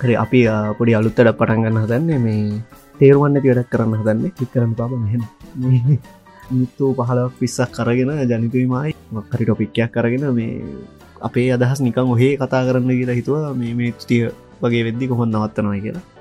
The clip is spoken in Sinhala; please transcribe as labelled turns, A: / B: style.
A: හරි අපි පොඩි අලුත්තට පටන්ගන්න හදන්නේ මේ තේරුවන්න ඇති වැඩක් කරන්න හදන්නේ. ටික් කරන්න පාබ මෙහෙම මිත්තු පහලක් පිස්සක් කරගෙන ජනිතීමයි මක්කරි ටොපික්කයක් කරගෙන මේ අපේ අදහස් නිකං ඔහේ කතා කරන්න කියලා හිතුව. මේ මේ තිය වගේ වෙද්දි කොහොන් නවත්තනයි කියලා.